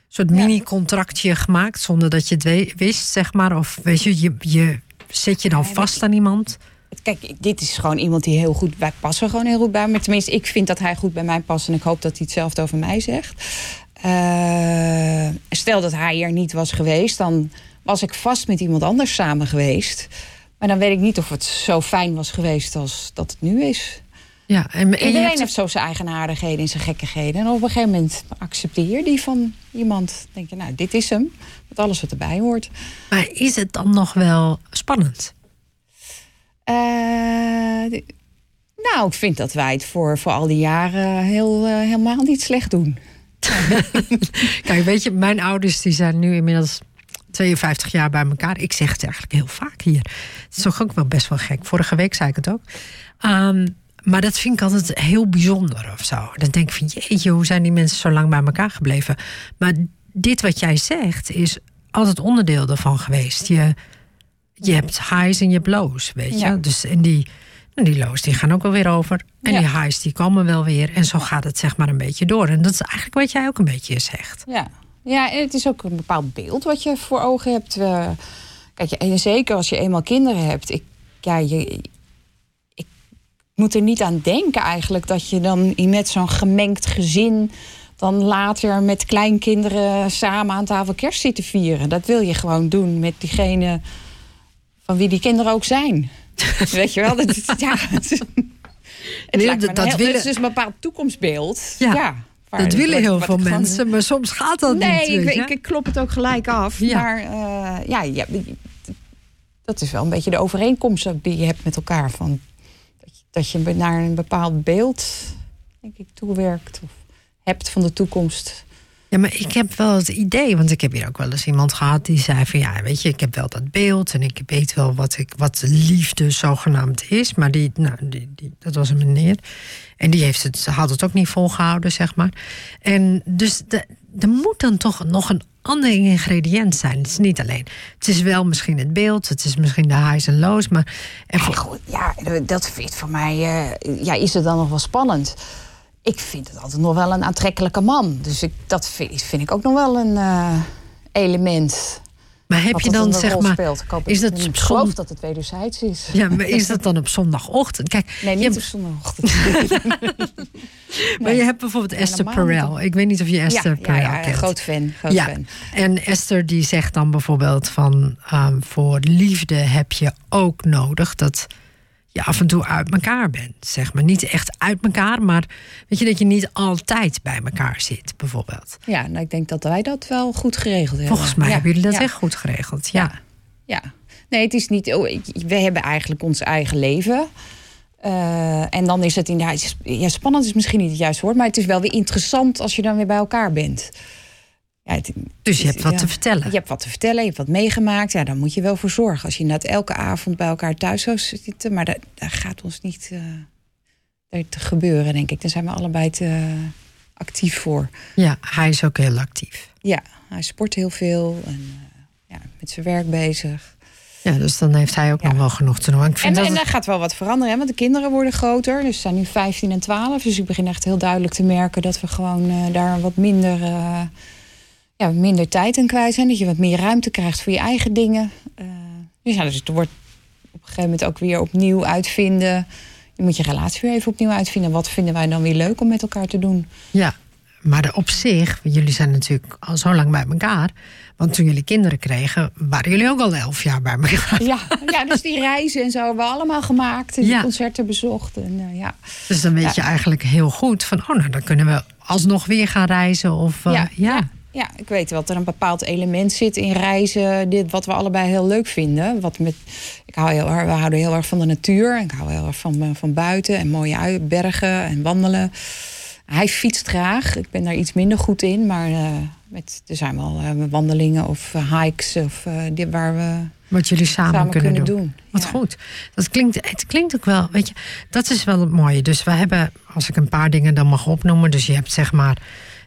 soort mini-contractje gemaakt zonder dat je het wist, zeg maar. Of weet je, je, je zet je dan vast aan iemand. Kijk, dit is gewoon iemand die heel goed... Wij passen gewoon heel goed bij me. Tenminste, ik vind dat hij goed bij mij past. En ik hoop dat hij hetzelfde over mij zegt. Eh, stel dat hij er niet was geweest... dan was ik vast met iemand anders samen geweest. Maar dan weet ik niet of het zo fijn was geweest als dat het nu is. Ja, en, en Iedereen hebt- heeft zo zijn eigenaardigheden en zijn gekkigheden. En op een gegeven moment accepteer je die van iemand. denk je, nou, dit is hem. Met alles wat erbij hoort. Maar is het dan nog wel spannend? Eh, nou, ik vind dat wij het voor, voor al die jaren heel, eh, helemaal niet slecht doen. Kijk, weet je, mijn ouders die zijn nu inmiddels 52 jaar bij elkaar. Ik zeg het eigenlijk heel vaak hier. Het is toch ook wel best wel gek. Vorige week zei ik het ook. Ehm, maar dat vind ik altijd heel bijzonder of zo. Dan denk ik van, jeetje, hoe zijn die mensen zo lang bij elkaar gebleven? Maar dit wat jij zegt is altijd onderdeel daarvan geweest. Je, je hebt highs en je hebt lows, weet je. Ja. Dus en die, die lows die gaan ook wel weer over. En Ja. die highs die komen wel weer. En zo gaat het zeg maar een beetje door. En dat is eigenlijk wat jij ook een beetje zegt. Ja. ja, en het is ook een bepaald beeld wat je voor ogen hebt. Eh, kijk, en zeker als je eenmaal kinderen hebt. Ik, ja, je, ik moet er niet aan denken eigenlijk dat je dan met zo'n gemengd gezin dan later met kleinkinderen samen aan tafel kerst zit te vieren. Dat wil je gewoon doen met diegene van wie die kinderen ook zijn. Weet je wel? Dat, is- ja, het, het Nee, dat heel- willen- is dus een bepaald toekomstbeeld. Ja, dat willen heel veel gewoon- mensen, maar soms gaat dat Nee, niet. weet ik, ik, klop het ook gelijk af. Ja. Maar eh, ja, ja, dat is wel een beetje de overeenkomst die je hebt met elkaar. Van, dat, je, dat je naar een bepaald beeld, denk ik, toewerkt. Of hebt van de toekomst. Ja, maar ik heb wel het idee, want ik heb hier ook wel eens iemand gehad die zei van ja, weet je, ik heb wel dat beeld en ik weet wel wat, ik, wat liefde zogenaamd is, maar die, nou, die, die, dat was een meneer en die heeft het, had het ook niet volgehouden, zeg maar. En dus er moet dan toch nog een ander ingrediënt zijn. Het is niet alleen. Het is wel misschien het beeld, het is misschien de highs en lows, maar en Ja, goed, ja, dat vindt voor mij, eh, ja, is het dan nog wel spannend. Ik vind het altijd nog wel een aantrekkelijke man. Dus ik, dat vind, vind ik ook nog wel een eh, element. maar heb je dan zeg maar, speelt. Ik, is dat, ik geloof zon- dat het wederzijds is. ja, maar is dat dan op zondagochtend? Kijk, Nee, je niet op zondagochtend. Maar je hebt bijvoorbeeld Esther. Perel. Ik weet niet of je Esther ja, ja, Perel ja, kent. groot fan. Groot ja, fan. en Esther die zegt dan bijvoorbeeld van... ehm, voor liefde heb je ook nodig dat je af en toe uit elkaar bent. Zeg maar niet echt uit elkaar, maar weet je dat je niet altijd bij elkaar zit, bijvoorbeeld. Ja, nou, ik denk dat wij dat wel goed geregeld hebben. Volgens mij Ja, hebben jullie dat ja, echt goed geregeld. Ja. Ja. Nee, het is niet... Oh, we hebben eigenlijk ons eigen leven. Eh, en dan is het inderdaad... Ja, spannend is misschien niet het juiste woord... maar het is wel weer interessant als je dan weer bij elkaar bent. Ja, het- Dus je hebt wat ja. te vertellen. Je hebt wat te vertellen, je hebt wat meegemaakt. Ja, daar moet je wel voor zorgen. Als je inderdaad elke avond bij elkaar thuis zou zitten... maar dat, dat gaat ons niet eh, te gebeuren, denk ik. Daar zijn we allebei te actief voor. Ja, hij is ook heel actief. Ja, hij sport heel veel en eh, ja, met zijn werk bezig. Ja, dus dan heeft hij ook Ja. nog wel genoeg te doen. Ik vind En, dat en het- daar gaat wel wat veranderen, hè, want de kinderen worden groter. Dus ze zijn nu 15 en 12. Dus ik begin echt heel duidelijk te merken dat we gewoon eh, daar wat minder, ja, minder tijd in kwijt zijn. Dat je wat meer ruimte krijgt voor je eigen dingen. Eh, dus ja, dus het wordt op een gegeven moment ook weer opnieuw uitvinden. Je moet je relatie weer even opnieuw uitvinden. Wat vinden wij dan weer leuk om met elkaar te doen? Ja, maar op zich, jullie zijn natuurlijk al zo lang bij elkaar. Want toen jullie kinderen kregen, waren jullie ook al elf jaar bij elkaar. Ja, ja dus die reizen en zo hebben we allemaal gemaakt. En die Ja. concerten bezocht. En, eh, ja. Dus dan weet Ja. je eigenlijk heel goed van, oh nou, dan kunnen we alsnog weer gaan reizen. Of, eh, ja. ja. Ja, ik weet wel dat er een bepaald element zit in reizen. Dit, wat we allebei heel leuk vinden. Wat met, ik hou heel, we houden heel erg van de natuur. Ik hou heel erg van, eh, van buiten en mooie bergen en wandelen. Hij fietst graag. Ik ben daar iets minder goed in. Maar eh, met, er zijn wel eh, wandelingen of hikes of, die, waar we Wat jullie samen, samen kunnen, kunnen, doen. doen. Wat Ja. goed. Dat klinkt, het klinkt ook wel, weet je, dat is wel het mooie. Dus we hebben, als ik een paar dingen dan mag opnoemen. Dus je hebt zeg maar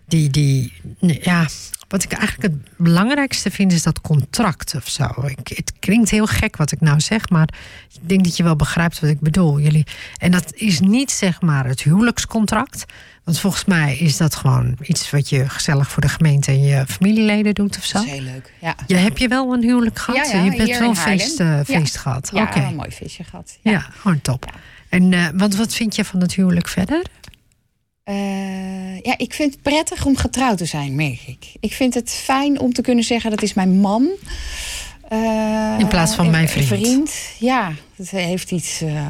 die, die ja, wat ik eigenlijk het belangrijkste vind is dat contract of zo. Ik, het klinkt heel gek wat ik nou zeg, maar ik denk dat je wel begrijpt wat ik bedoel. Jullie, en dat is niet zeg maar het huwelijkscontract. Want volgens mij is dat gewoon iets wat je gezellig voor de gemeente en je familieleden doet of zo. Dat is heel leuk. Ja, Ja, heb je wel een huwelijk gehad? Ja, ja, je hebt hier wel een feest, eh, Ja. feest gehad. ja een mooi visje gehad. Ja, Ja. gewoon top. En wat, wat vind je van het huwelijk verder? Eh, ja, ik vind het prettig om getrouwd te zijn, merk ik. Ik vind het fijn om te kunnen zeggen dat is mijn man. Eh, In plaats van mijn vriend. Ja, het heeft iets. eh,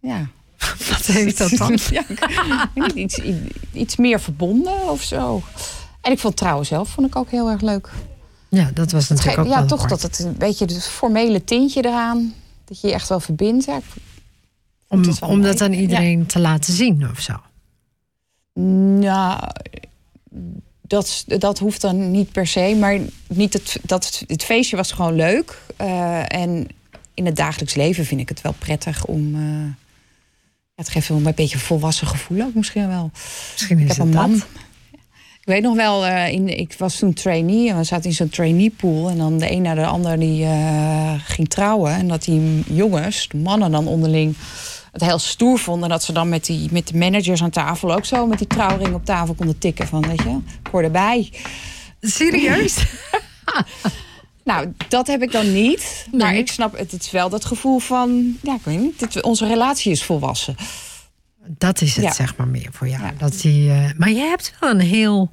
ja. Wat heeft dat dan? ja, iets, iets meer verbonden of zo. En ik vond trouwen zelf vond ik ook heel erg leuk. Ja, dat was natuurlijk ook ja, wel toch apart. dat het een beetje het formele tintje eraan. Dat je je echt wel verbindt. Ja, Om, om dat aan iedereen te laten zien of zo. Nou, dat, dat hoeft dan niet per se. Maar niet het, dat, het feestje was gewoon leuk. Eh, en in het dagelijks leven vind ik het wel prettig om... ja, het geeft wel een beetje een volwassen gevoel ook misschien wel. Misschien Ik heb het een man. dat. Ik weet nog wel, eh, in, ik was toen trainee en we zaten in zo'n trainee pool. En dan de een naar de ander die ging trouwen. En dat die jongens, de mannen dan onderling, het heel stoer vonden. Dat ze dan met, die, met de managers aan tafel ook zo met die trouwring op tafel konden tikken. Van, weet je, ik hoor erbij. Serieus? Nou, dat heb ik dan niet. Maar Nee. ik snap, het, het is wel dat gevoel van, ja, ik weet niet, dit, onze relatie is volwassen. Dat is het, Ja. zeg maar, meer voor jou. Ja. Dat die, eh, maar je hebt wel een heel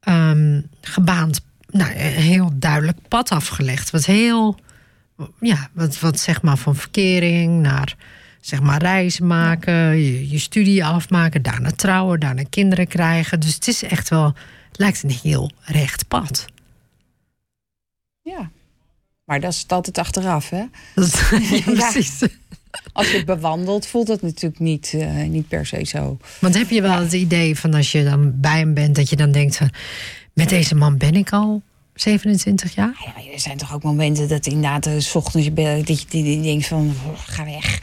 ehm, gebaand, nou, een heel duidelijk pad afgelegd. Wat heel, ja, wat, wat zeg maar van verkering naar, zeg maar, reizen maken, je, je studie afmaken, daarna trouwen, daarna kinderen krijgen. Dus het is echt wel, het lijkt een heel recht pad. Ja. Maar dat is altijd achteraf, hè? Dat ja, precies. Als je het bewandelt, voelt het natuurlijk niet, eh, niet per se zo. Want heb je wel het idee van als je dan bij hem bent, dat je dan denkt van, met deze man ben ik al 27 jaar? Ja, er zijn toch ook momenten dat inderdaad, eh, s ochtends je bent, dat je die, die denkt van, ga weg.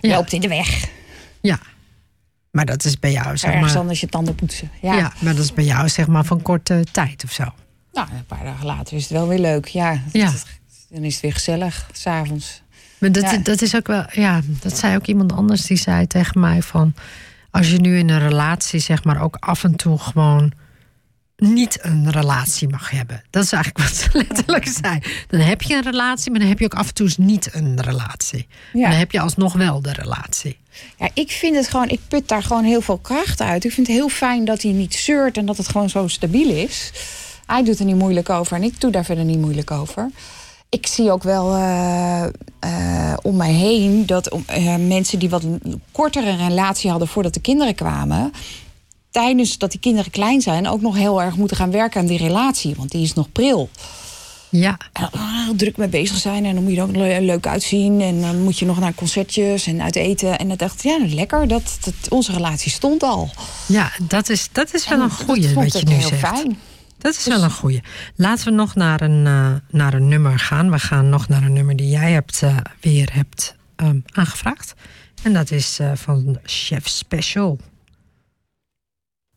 Ja. Loopt in de weg. Ja. Maar dat is bij jou, zeg Ergens maar. anders je tanden poetsen. Ja. Ja. maar dat is bij jou, zeg maar, van korte tijd of zo. Nou, een paar dagen later is het wel weer leuk. Ja. Ja. Dan is het weer gezellig, s'avonds. Maar dat, Ja. dat is ook wel, ja, dat zei ook iemand anders die zei tegen mij van, als je nu in een relatie, zeg maar, ook af en toe gewoon niet een relatie mag hebben. Dat is eigenlijk wat ze letterlijk zei. Dan heb je een relatie, maar dan heb je ook af en toe niet een relatie. Ja. Dan heb je alsnog wel de relatie. Ja, ik vind het gewoon, ik put daar gewoon heel veel kracht uit. Ik vind het heel fijn dat hij niet zeurt en dat het gewoon zo stabiel is. Hij doet er niet moeilijk over en ik doe daar verder niet moeilijk over. Ik zie ook wel eh, eh, om mij heen dat eh, mensen die wat een kortere relatie hadden voordat de kinderen kwamen, tijdens dat die kinderen klein zijn, ook nog heel erg moeten gaan werken aan die relatie, want die is nog pril. Ja, En dan ah, heel druk mee bezig zijn. En dan moet je er ook le- leuk uitzien. En dan moet je nog naar concertjes en uit eten. En dan dacht ik, ja, lekker. Dat, dat, onze relatie stond al. ja dat, is, dat is wel En een goeie wat je nu heel zegt. fijn. Dat is wel een goeie. Laten we nog naar een, eh, naar een nummer gaan. We gaan nog naar een nummer die jij hebt, eh, weer hebt ehm, aangevraagd. En dat is eh, van Chef Special.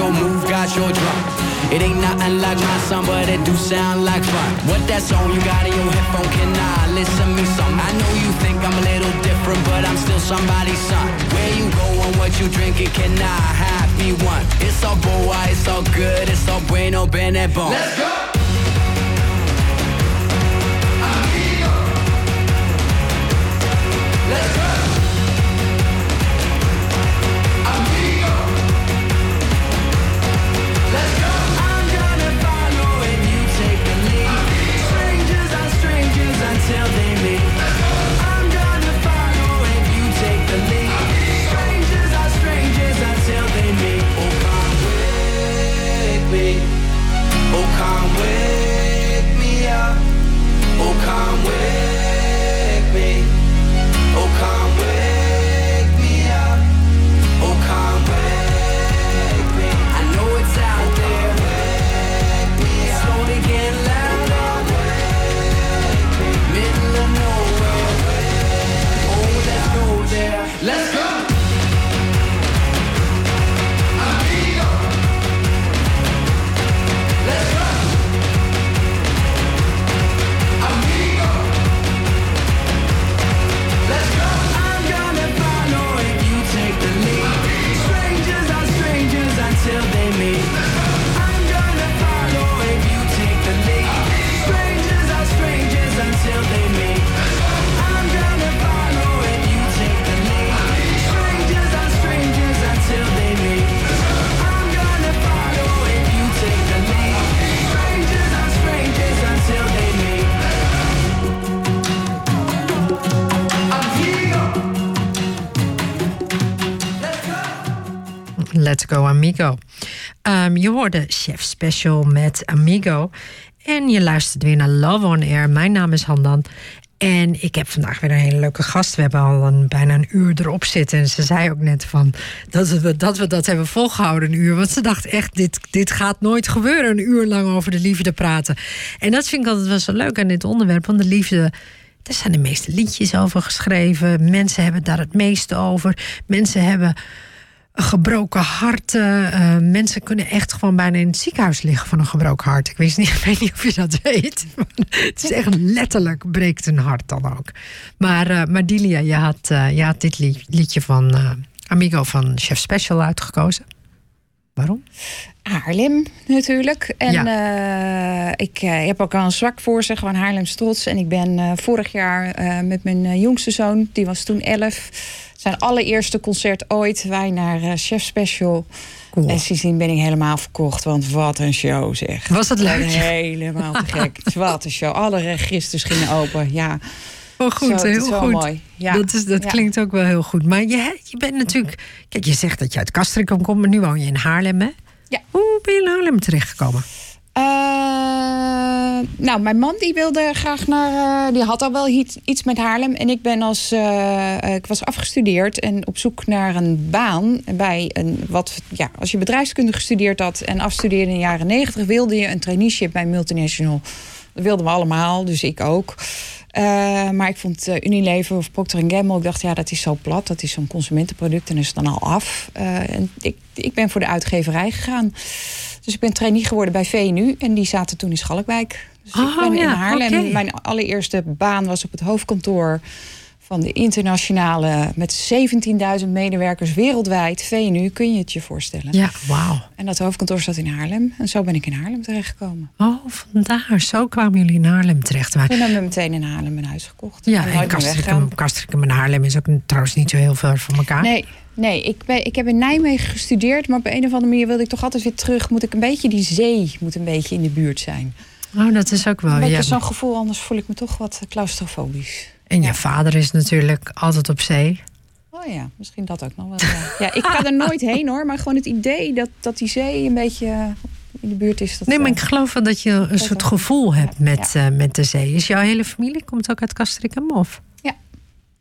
your move, got your drum. It ain't nothing like my song, but it do sound like fun. What that song you got in your headphone? Can I listen me some? I know you think I'm a little different, but I'm still somebody's son. Where you go and what you drinking? Can I have me one? It's all boy, it's all good, it's all bueno, bene bon. Let's go. Amigo. Ehm, je hoorde Chef Special met Amigo. En je luistert weer naar Love on Air. Mijn naam is Handan. En ik heb vandaag weer een hele leuke gast. We hebben al een, bijna een uur erop zitten. En ze zei ook net van dat we dat, we dat hebben volgehouden, een uur. Want ze dacht echt, dit, dit gaat nooit gebeuren. Een uur lang over de liefde praten. En dat vind ik altijd wel zo leuk aan dit onderwerp. Want de liefde, daar zijn de meeste liedjes over geschreven. Mensen hebben daar het meeste over. Mensen hebben gebroken harten. Eh, mensen kunnen echt gewoon bijna in het ziekenhuis liggen van een gebroken hart. Ik weet niet, ik weet niet of je dat weet. Het is echt letterlijk breekt een hart dan ook. Maar, eh maar Dilia, je had, eh, je had dit lied- liedje van Amigo van Chef Special uitgekozen. Waarom? Haarlem natuurlijk. En Ja. ik heb ook al een zwak voor ze, gewoon Haarlems trots. En ik ben vorig jaar met mijn jongste zoon, die was toen 11, zijn allereerste concert ooit, wij naar eh, Chef Special. Cool. En sindsdien ben ik helemaal verkocht, want wat een show zeg. Was het leuk? Helemaal te gek. Wat een show. Alle registers gingen open. Ja, Oh, goed, Zo, heel goed. mooi. Ja. Dat, is, dat Ja. klinkt ook wel heel goed. Maar je, je bent natuurlijk... Kijk, je zegt dat je uit Castricum komt, maar nu woon je in Haarlem, hè? Ja. Hoe ben je in Haarlem terechtgekomen? Eh, nou, mijn man die wilde graag naar. eh, die had al wel iets, met Haarlem. En ik ben als. eh, eh, ik was afgestudeerd en op zoek naar een baan bij een. Wat, ja, als je bedrijfskunde gestudeerd had en afstudeerde in de jaren negentig, wilde je een traineeship bij multinational. Dat wilden we allemaal, dus ik ook. Eh, maar ik vond eh, Unilever of Procter Gamble, ik dacht ja, dat is zo plat. Dat is zo'n consumentenproduct en is dan al af. Eh, ik, ik ben voor de uitgeverij gegaan. Dus ik ben trainee geworden bij VNU en die zaten toen in Schalkwijk. Dus Oh, ik ben in Haarlem. Mijn allereerste baan was op het hoofdkantoor van de internationale... met 17.000 medewerkers wereldwijd. VNU, kun je het je voorstellen. Ja, wauw. En dat hoofdkantoor zat in Haarlem. En zo ben ik in Haarlem terechtgekomen. Oh, vandaar. Zo kwamen jullie in Haarlem terecht. Maar, Toen hebben we meteen in Haarlem een huis gekocht. ja, en weggegaan. Castricum, Castricum en Haarlem is ook trouwens niet zo heel ver van elkaar. Nee, nee ik, ben, ik heb in Nijmegen gestudeerd, maar op een of andere manier wilde ik toch altijd weer terug. Moet ik een beetje die zee moet een beetje in de buurt zijn. Oh, dat is ook wel. Een beetje Ja. zo'n gevoel, anders voel ik me toch wat claustrofobisch. En je ja. vader is natuurlijk altijd op zee. Oh ja, misschien dat ook nog wel. Ja, ja ik ga er nooit heen hoor, maar gewoon het idee dat, dat die zee een beetje eh, in de buurt is. Dat, Nee, maar eh, ik geloof wel dat je een soort gevoel hebt Ja, met, eh, met de zee. Is jouw hele familie, komt ook uit Castricum? Of? Ja. Het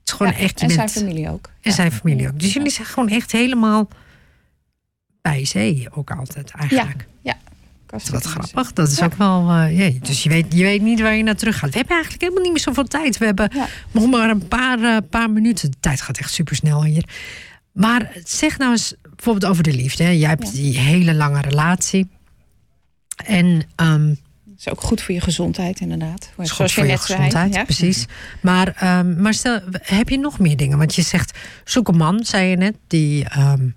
is gewoon ja, echt, en zijn bent- familie ook. En Ja. zijn familie ook. Dus jullie zijn gewoon echt helemaal bij zee ook altijd eigenlijk. Ja, Dat is wat grappig. Dat is ook wel. jee. Dus je weet, je weet niet waar je naar terug gaat. We hebben eigenlijk helemaal niet meer zoveel tijd. We hebben Ja. nog maar een paar, eh, paar minuten. De tijd gaat echt super snel hier. Maar zeg nou eens bijvoorbeeld over de liefde. Hè. Jij hebt Ja. die hele lange relatie. En ehm, Dat is ook goed voor je gezondheid inderdaad. goed voor je net gezondheid, precies. Maar, ehm, maar stel, heb je nog meer dingen? Want je zegt, zoek een man, zei je net, die, ehm,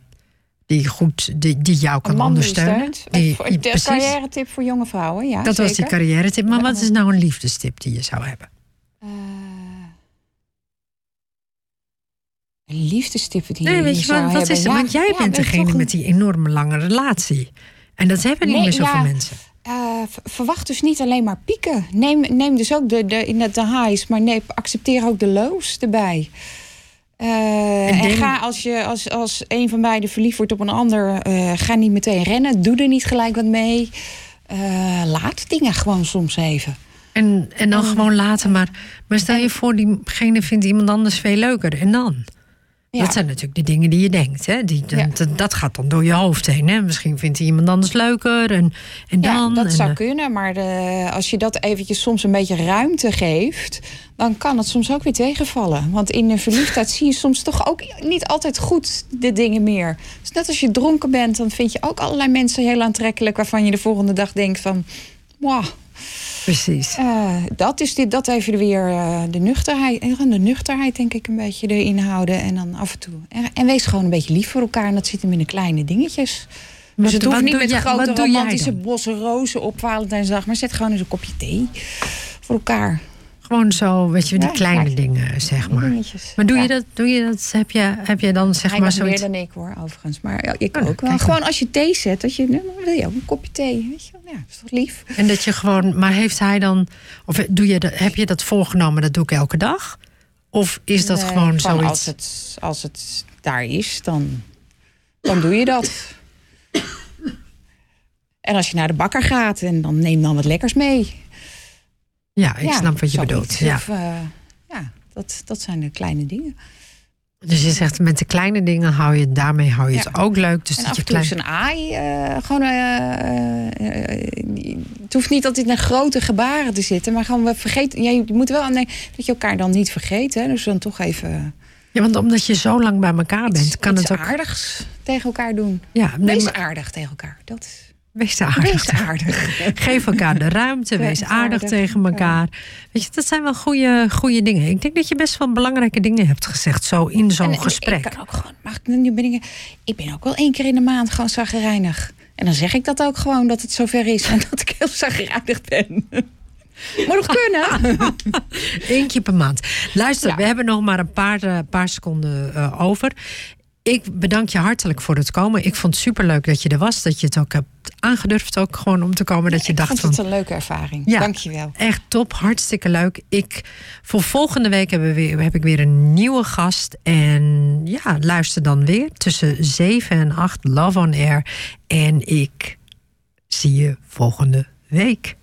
die goed, die, die jou kan ondersteunen. Die- die- de carrière tip voor jonge vrouwen, ja. Dat was die carrière tip. Maar wat is nou een liefdestip die je zou hebben? Eh, een liefdestip die Nee, weet je zou wat, wat hebben. is Ja, Want jij ja, bent ben degene met die enorme lange relatie. En dat hebben niet Nee, meer zoveel ja. mensen. Eh, verwacht dus niet alleen maar pieken. Neem, neem dus ook de, de, de highs, maar neem, accepteer ook de lows erbij. Eh, En ga als je als, als een van beiden verliefd wordt op een ander, eh, ga niet meteen rennen. Doe er niet gelijk wat mee. Eh, laat dingen gewoon soms even. En, en dan gewoon laten. Maar, maar stel je voor, diegene vindt iemand anders veel leuker. En dan? Ja. Dat zijn natuurlijk de dingen die je denkt. Hè? Die, Ja. dat, dat gaat dan door je hoofd heen. Hè? Misschien vindt hij iemand anders leuker. En, en dan. Ja, dat en, zou eh, kunnen, maar de, als je dat eventjes soms een beetje ruimte geeft, dan kan het soms ook weer tegenvallen. Want in de verliefdheid zie je soms toch ook niet altijd goed de dingen meer. Dus net als je dronken bent, dan vind je ook allerlei mensen heel aantrekkelijk waarvan je de volgende dag denkt van, wow, Precies. eh, dat is dit, dat even weer eh, de nuchterheid, eh, de nuchterheid denk ik een beetje erin houden en dan af en toe. En, en wees gewoon een beetje lief voor elkaar en dat zit hem in de kleine dingetjes. Wat- Dus het hoeft niet met jij- grote romantische bossen rozen op Valentijnsdag. Maar zet gewoon eens een kopje thee voor elkaar. Gewoon zo, weet je, die Ja, kleine ja. dingen, zeg maar. Dingetjes. Maar doe Ja. je dat, doe je dat, heb je, heb je dan zeg Hij maar nog meer zoiets... dan ik hoor, overigens. Maar ja, ik Oh, ook wel. Gewoon als je thee zet, dat je, nou, wil je ook een kopje thee. Weet je? Ja, is toch lief? En dat je gewoon, maar heeft hij dan, of doe je dat, heb je dat voorgenomen, dat doe ik elke dag? Of is dat Nee, gewoon Als zoiets? het, als het daar is, dan, dan doe je dat. En als je naar de bakker gaat, en dan neem dan wat lekkers mee. Ja, ik Ja, snap wat je bedoelt. Ja. Of, eh, ja, dat, dat zijn de kleine dingen. Dus je zegt met de kleine dingen hou je daarmee hou je het Ja. ook leuk. Dus En dat af je en toe klein. is een aai. eh, gewoon, eh, het hoeft niet altijd in grote gebaren te zitten. Maar gewoon, we vergeten, ja, je moet wel aan denken dat je elkaar dan niet vergeet. Hè? Dus dan toch even Ja, want omdat je zo lang bij elkaar bent, kan iets het ook. aardigs tegen elkaar doen. Ja, nee, Wees maar- aardig tegen elkaar. Dat, wees aardig. wees aardig. Geef elkaar de ruimte, wees Wees aardig aardig, tegen elkaar. Weet je, dat zijn wel goede, goede dingen. Ik denk dat je best wel belangrijke dingen hebt gezegd, zo in zo'n gesprek. Ik kan ook gewoon, mag ik nu ben ik, ik ben ook wel één keer in de maand gewoon zagrijnig. En dan zeg ik dat ook gewoon, dat het zover is en dat ik heel zagrijnig ben. Moet nog kunnen. Eén keer per maand. Luister, Ja. we hebben nog maar een paar, eh, paar seconden eh, over. Ik bedank je hartelijk voor het komen. Ik vond het superleuk dat je er was. Dat je het ook hebt aangedurfd ook gewoon om te komen. Dat je ik dacht vond van... het een leuke ervaring. Ja. Dank je wel. Echt top, hartstikke leuk. Ik, voor volgende week hebben we weer, heb ik weer een nieuwe gast. En ja, luister dan weer tussen 7 en 8 Love on Air. En ik zie je volgende week.